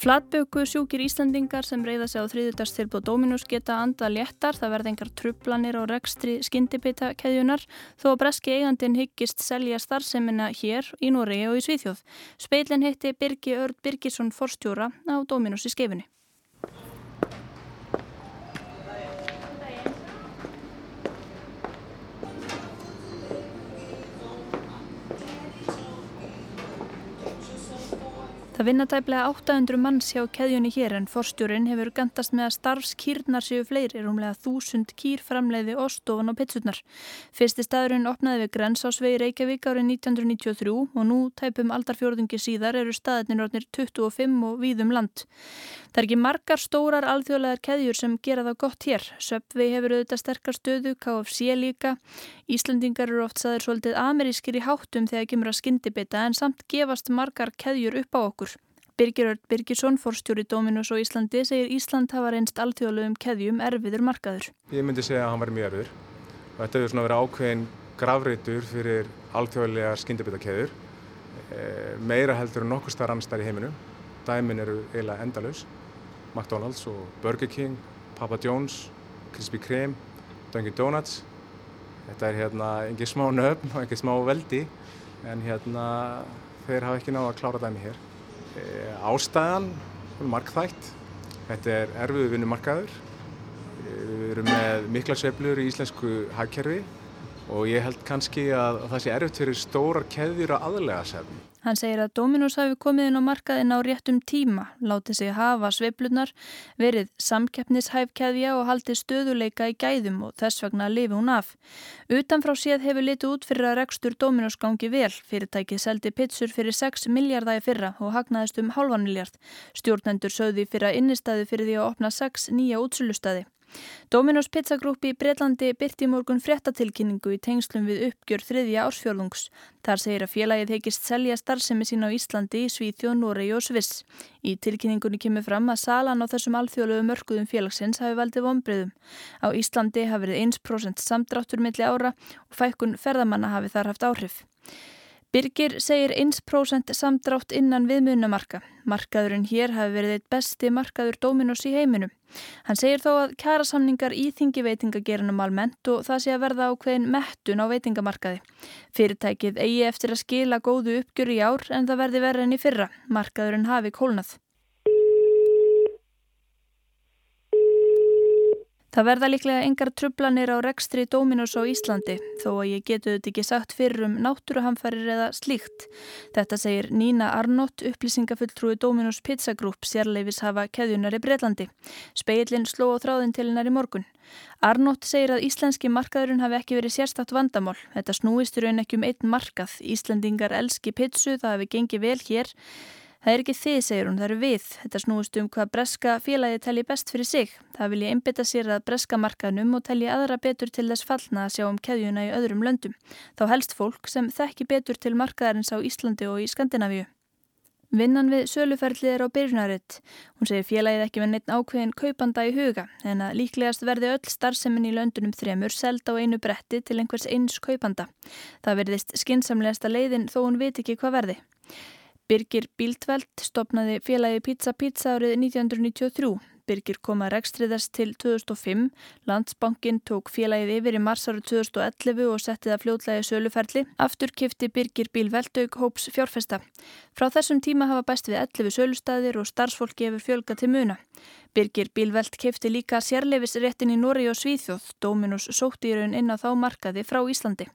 Flatböku sjúkir Íslandingar sem reyða sig á þriðudagstilbúð Dominus geta anda léttar, það verða engar trublanir á rekstri skyndibita keðjunar þó að breski eigandin hyggist selja starfseminna hér í Noregi og í Svíþjóð. Speilin hitti Birgi Örd Birgisson forstjóra á Dominus í skefinni. Það vinna tæplega 800 manns hjá keðjunni hér en forstjórin hefur gandast með að starfskýrnar séu fleiri, rúmlega þúsund kýr framleiði ostofan og pizzurnar. Fyrsti staðurinn opnaði við Grensásvegi Reykjavík árið 1993 og nú tæpum aldarfjörðungi síðar eru staðirnir orðnir 25 og víðum land. Það er ekki margar stórar alþjóðlegar keðjur sem gera það gott hér. Söpvi hefur auðvitað sterkar stöðu, KFC líka. Íslandingar eru oft saðir svolítið amerískir í háttum þegar kemur að skyndibita en samt gefast margar keðjur upp á okkur. Birgir Ört Birgisson, forstjóri Dominus og Íslandi, segir Ísland hafa reynst alþjóðlegum keðjum erfiður markaður. Ég myndi segja að hann var mjög erfiður. Þetta hefur svona verið ákveðin gravreitur fyrir alþjóðlegar skyndibitakeður, eh, meira heldur en nokkur starf annar starf í heiminu. Dæmin eru eiginlega endalus. McDonald's og Burger King, Papa John's, Krispy Kreme, Dunkin Donuts. Þetta er hérna engin smá nöfn og engin smá veldi en hérna þeir hafa ekki náða að klára dæmi hér. Eh, ástæðan markþætt. Þetta er erfiðu vinnumarkaður. Eh, við erum með mikla sveiflur í íslensku hagkerfi og ég held kannski að það sé erfitt fyrir stórar keðjur að aðlega sefn. Hann segir að Dominus hafi komið inn á markaðin á réttum tíma, látið sig hafa sveiflunar, verið samkeppnishæfkeðja og haldið stöðuleika í gæðum og þess vegna lifi hún af. Utanfrá séð hefur litið út fyrir að rekstur Dominus gangi vel. Fyrirtækið seldi pizzur fyrir 6 miljardægi fyrra og hagnaðist um halvan miljard. Stjórnendur sögði fyrir að innistæðu fyrir því að opna 6 nýja útsölustæði. Dominos Pizza Group í Breitlandi byrti morgun fréttatilkynningu í tengslum við uppgjör þriðja ársfjörðungs. Þar segir að félagið heikist selja starfsemi sín á Íslandi í Svíþjóð, Noregi og Sviss. Í tilkynningunni kemur fram að salan á þessum alþjóðlegu mörguðum félagsins hafi valdið vonbreyðum. Á Íslandi hafi verið 1% samdráttur milli ára og fækkun ferðamanna hafi þar haft áhrif. Birgir segir 1% samdrátt innan viðmunamarka. Markaðurinn hér hafi verið eitt besti markaður Dominos í heiminum. Hann segir þó að kjærasamningar í þingi veitingagerunum almennt og það sé að verða á hverjum mettun á veitingamarkaði. Fyrirtækið eigi eftir að skila góðu uppgjur í ár en það verði verið enn í fyrra. Markaðurinn hafi kólnað. Það verða líklega engar trublanir á rekstri Dominos á Íslandi þó að ég getu þetta ekki sagt fyrir um náttúruhamfarir eða slíkt. Þetta segir Nína Arnott, upplýsingafulltrúi Dominos Pizza Group, sérleifis hafa keðjunar í Breitlandi. Speillin sló á þráðin til hennar í morgun. Arnott segir að íslenski markaðurinn hafi ekki verið sérstatt vandamál. Þetta snúist í raun ekki um einn markað. Íslendingar elski pizzu, það hefur gengið vel hér. Það er ekki þið, segir hún, það eru við. Þetta snúist um hvað breska félagi telli best fyrir sig. Það vil ég einbytta sér að breska markaðnum og telli aðra betur til þess fallna að sjá um keðjuna í öðrum löndum. Þá helst fólk sem þekki betur til markaðarins á Íslandi og í Skandinavíu. Vinnan við söluferðlið er á byrjunaritt. Hún segir félagið ekki með neitt ákveðin kaupanda í huga en að líklegast verði öll starfsemmin í löndunum þremur seld á einu bretti til einhvers eins kaupanda. Það verðist skinsamlegasta leiðin þó hún veit ekki hvað verði. Birgir Bíldveld stopnaði félagi Pizza Pizza árið 1993. Birgir kom að rekstriðast til 2005. Landsbankin tók félagið yfir í mars árið 2011 og setti það fljóðlægi söluferli. Aftur kifti Birgir Bílveldauk hóps fjárfesta. Frá þessum tíma hafa bæst við 11 sölustæðir og starfsfólki hefur fjölga til muna. Birgir Bílveld kifti líka sérleifisréttin í Nóri og Svíþjóð. Dominus sótti í raun inn á þá markaði frá Íslandi.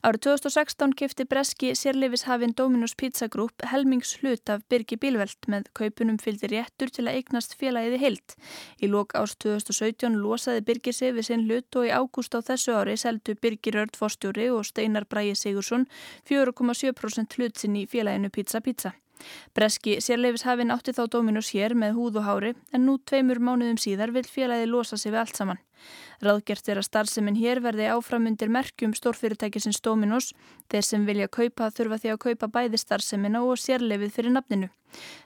Árið 2016 kefti Breski sérleifishafinn Dominus Pizza Group helmings hlut af Birgi Bílveld með kaupunum fylgdi réttur til að eignast félagiði heilt. Í lók ást 2017 losaði Birgir sig við sinn hlut og í ágúst á þessu ári seldu Birgir Örd Fostjóri og Steinar Bræi Sigursson 4,7% hlut sinn í félaginu Pizza Pizza. Breski sérleifishafinn átti þá Dominus hér með húð og hári en nú tveimur mánuðum síðar vil félagið losa sig við allt saman. Ráðgert er að starfseminn hér verði áframundir merkjum stórfyrirtækisins Dominos. Þeir sem vilja kaupa þurfa því að kaupa bæði starfsemmina og sérlefið fyrir nafninu.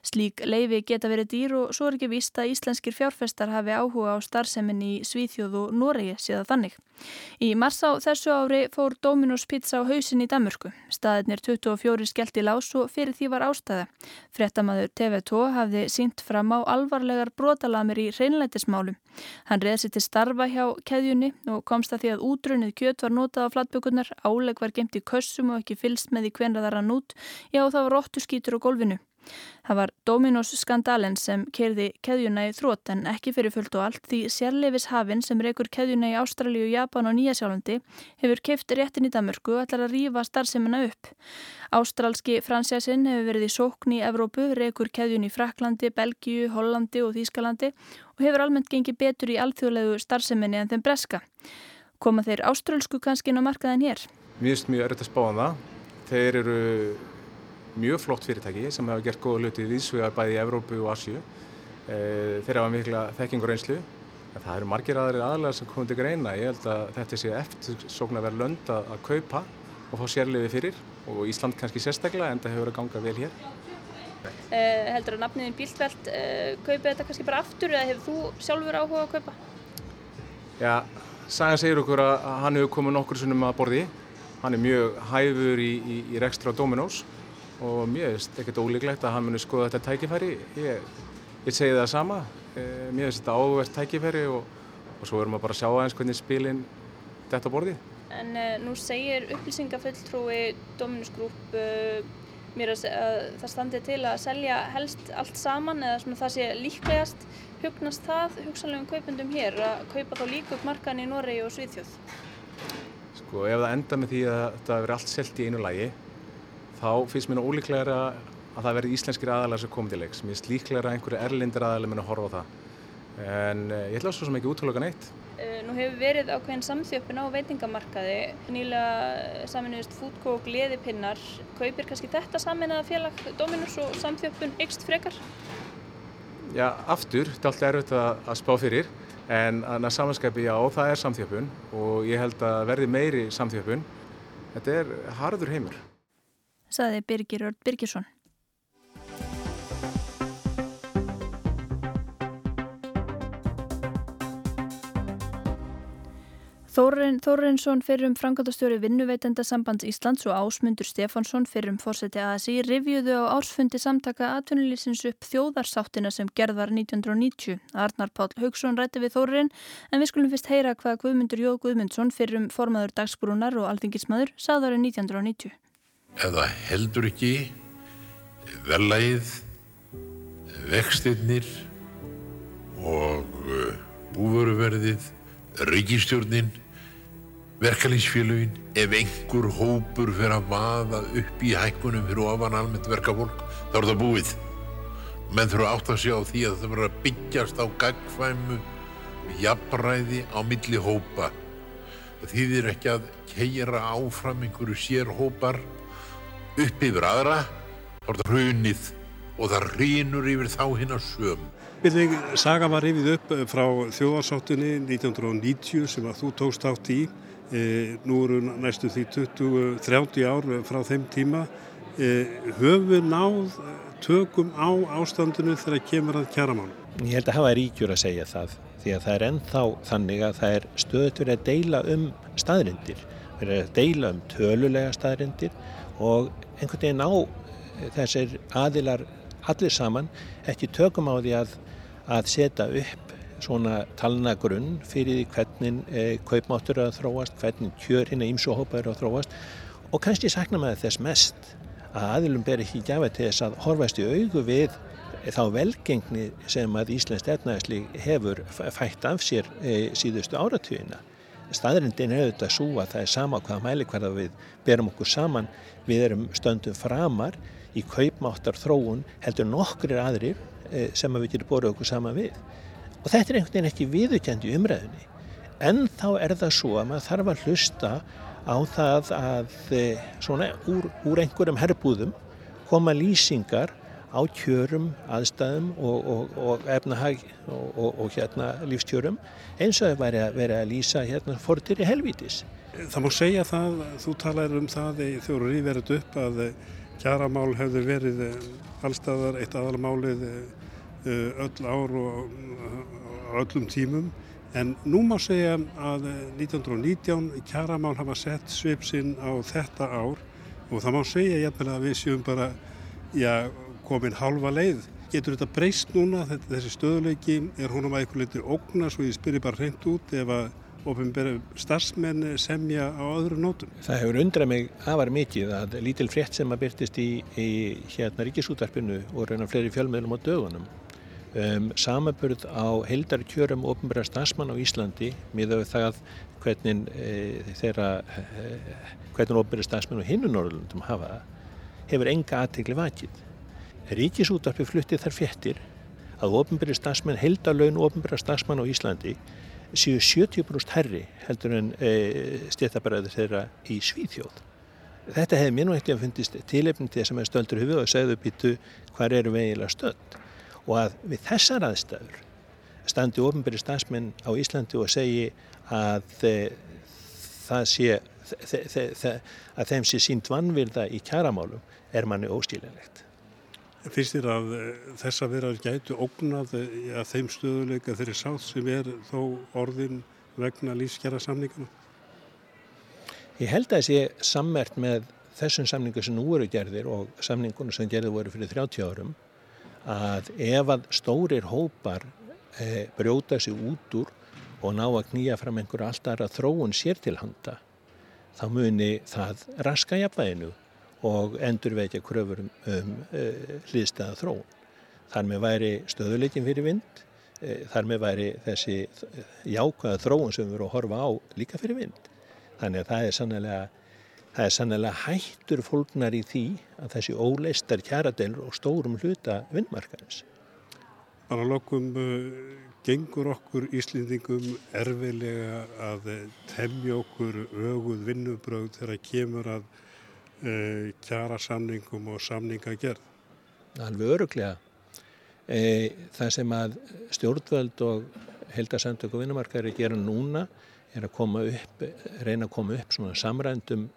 Slík leifi geta verið dýr og svo er ekki víst að íslenskir fjárfestar hafi áhuga á starfsemin í Svíþjóð og Noregi síðan þannig. Í mars á þessu ári fór Dominos pizza á hausin í Danmörku. Staðinir 24 skellt í lás og fyrir því var ástæða. Frettamæður TV2 hafði sínt fram á alvarlegar brotalamir í hreinlætismálum. Hann reðsi til starfa hjá keðjunni og komst að því að útrunnið kjött var notað á flatbökunar, áleg var gemt í kössum og ekki fylst með í hvenra þar að nút, já það var róttu skítur á gólfinu. Það var Dominos skandalen sem kerði keðjuna í þrótt en ekki fyrir fullt og allt því sérleifis hafinn sem reykur keðjuna í Ástralju, Japan og Nýjasjálfandi hefur keift réttin í Damörku og ætlar að rýfa starfseminna upp. Ástralski fransjasinn hefur verið í sókn í Evrópu, reykur keðjun í Fraklandi, Belgíu, Hollandi og Þýskalandi og hefur almennt gengið betur í alþjóðlegu starfseminni en þeim breska. Koma þeir ástralsku kannski inn á markaðin hér? Mjög mjög er þetta spáðan það. Þeir eru mjög flott fyrirtæki sem hafa gert góða hluti viðsvegar bæði í Evrópu og Asju. Eh, þeir hafa mikla þekkingur einslu. En það eru margir aðrir aðlæðar sem komið til greina. Ég held að þetta sé eftir sókn að vera lönd að, að kaupa og fá sérliði fyrir og Ísland kannski sérstaklega en það hefur að ganga vel hér. Uh, heldur að nafniðin Bíldveld uh, eh, kaupið þetta kannski bara aftur eða hefur þú sjálfur áhuga að kaupa? Já, Sagan segir okkur að hann hefur komið nokkur sunnum að borði. Hann er mjög hæfur í, í, í rekstra á Dominós og mér finnst ekkert ólíklegt að hann muni skoða þetta tækifæri. Ég, ég segi það sama, eh, mér finnst þetta áhugverð tækifæri og, og svo verðum við bara að sjá aðeins hvernig spilin þetta borði. En uh, nú segir upplýsingafulltrúi Dominus Group uh, mér að, að það standi til að selja helst allt saman eða svona það sé líklegast hugnast það hugsanlegum kaupendum hér að kaupa þá líka upp markan í Noregi og Svíðþjóð? Sko ef það enda með því að þetta verður allt selt í einu lagi þá finnst mér ólíklegra að það verði íslenskir aðalega sem komið til leiks. Mér finnst líklegra að einhverju erlindir aðalega mun að horfa á það. En uh, ég ætla svo sem ekki útlöka neitt. Uh, nú hefur verið ákveðin samþjöppin á veitingamarkaði. Nýlega saminuðist Fútkó og Gleðipinnar. Kaupir kannski þetta saminnaða félag Dominus og samþjöppun ykst frekar? Já, aftur. Þetta er alltaf erfitt að, að spá fyrir. En að samanskapi, já, það er samþjöppun og ég held að verði meiri samþjöppun. Þetta er harður heimur saði Birgir Örd Birgisson. Þórin Þórinsson fyrir um frangatastjóri vinnuveitenda sambands Íslands og Ásmundur Stefánsson fyrir um fórseti ASI rivjuðu á ársfundi samtaka atvinnulísins upp þjóðarsáttina sem gerð var 1990. Arnar Pál Haugsson rætti við Þórin en við skulum fyrst heyra hvað Guðmundur Jóð Guðmundsson fyrir um formaður dagsbrúnar og alþingismadur saðarinn 1990 eða heldur ekki velægið, vextinnir og uh, búveruverðið, ríkistjórnin, verkalýsfélugin, ef einhver hópur fyrir að vaða upp í hækkunum fyrir ofan almennt verkafólk, þá er það búið. Menn þurfa átt að sjá því að það verður að byggjast á gagfæmu, jafnræði á milli hópa. Það þýðir ekki að keira áfram einhverju sér hópar upp yfir aðra þá er það hrunið og það rínur yfir þá hinn að söm. Byrðing, saga var rifið upp eh, frá þjóðarsáttunni 1990 sem að þú tókst átt í. E, nú eru næstu því 20-30 ár frá þeim tíma. E, höfum við náð tökum á ástandinu þegar kemur að kjæramánu? Ég held að hafa ríkjur að segja það því að það er ennþá þannig að það er stöðt verið að deila um staðrindir, verið að deila um tölulega staðrindir og einhvern veginn á eh, þessir aðilar allir saman ekki tökum á því að, að setja upp svona talnagrunn fyrir því hvernig e, kaupmáttur er að þróast, hvernig kjör hinn að ímsóhópa er að þróast og kannski sakna maður þess mest að aðilum ber ekki gjafa til þess að horfast í augu við þá velgengni sem að Íslands efnæðisli hefur fætt af sér e, síðustu áratvíðina. Staðrindin er auðvitað svo að það er sama hvaða mælikvarða við berum okkur saman. Við erum stöndum framar í kaupmáttar þróun heldur nokkrir aðrir eh, sem við getum borðið okkur sama við. Og þetta er einhvern veginn ekki viðukjöndi umræðinni en þá er það svo að maður þarf að hlusta á það að eh, svona úr, úr einhverjum herbúðum koma lýsingar á kjörum, aðstæðum og, og, og efnahag og, og hérna lífstjörum eins og það væri að lýsa hérna fortir í helvítis. Það má segja það, þú talar um það þegar þú verið upp að kjaramál hefur verið allstaðar eitt aðalmálið öll ár og öllum tímum En nú má segja að 1919 kjaramál hafa sett svipsinn á þetta ár og það má segja jæfnilega að við séum bara já, komin halva leið. Getur þetta breyst núna, þessi stöðuleiki, er hún um að eitthvað litur ógna svo ég spyrir bara hreint út ef að ofinbæri starfsmenn semja á öðru nótum? Það hefur undrað mig afar mikið að lítil frétt sem að byrtist í, í hérna ríkisútarpinu og reynar fleiri fjölmiðlum á dögunum um, samaburð á heildarkjörum ofnbæra stafsmann á Íslandi miða við það hvernig e, þeirra e, hvernig ofnbæra stafsmann á hinnu Norrlundum hafa hefur enga aðtegli vakið. Ríkisútarpi flutti þar fjettir að ofnbæri stafsmann heildarlaun ofnbæra stafsmann á Íslandi séu 70% herri heldur en e, stéttabæraður þeirra í Svíþjóð. Þetta hefði mér nú ekki að fundist tilefni til þess að maður stöldur hufið og segðu býtu hvað eru við eiginlega stöld og að við þessar aðstæður standi ofinbæri stafsmenn á Íslandi og segi að það sé að þeim sé sínt vannvirða í kjaramálum er manni óstílilegt. Fyrst er að þess að vera gætu ógnað að þeim stöðuleika þeirri sátt sem er þó orðin vegna lífskjara samningana? Ég held að sé sammert með þessum samningu sem nú eru gerðir og samningunum sem gerði voru fyrir 30 árum að ef að stórir hópar e, brjóta sig út úr og ná að knýja fram einhverja alltaf aðra þróun sér til handa þá muni það raska jafnvæginu og endur veitja kröfur um, um e, hlýðstæða þróun. Þar með væri stöðuleikin fyrir vind, e, þar með væri þessi jákvæða þróun sem við erum að horfa á líka fyrir vind. Þannig að það er sannlega Það er sannlega hættur fólknar í því að þessi óleistar kjaradelur og stórum hluta vinnmarkaðins. Bara lokum uh, gengur okkur Íslendingum erfilega að uh, temja okkur öguð vinnubröð þegar kemur að uh, kjara samningum og samninga gerð. Alveg öruglega. E, það sem að stjórnvöld og heldasamtök og vinnumarkaðir gera núna er að koma upp, reyna að koma upp svona samrændum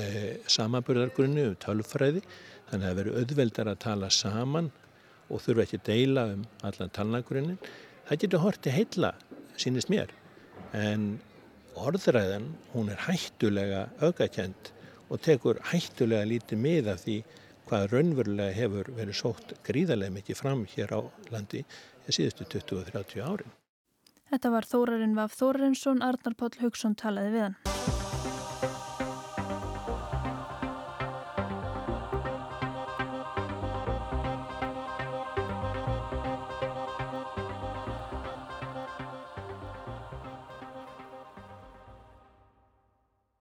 e, samanburðargrunni um tölfræði þannig að það veri auðveldar að tala saman og þurfa ekki að deila um allan talnagrunnin. Það getur horti heilla, sínist mér, en orðræðan hún er hættulega aukakent og tekur hættulega lítið mið af því hvað raunverulega hefur verið sótt gríðarlega mikið fram hér á landi síðustu 20-30 árin. Þetta var Þórarinn Vaf Þórarinsson, Arnar Páll Haugsson talaði við hann.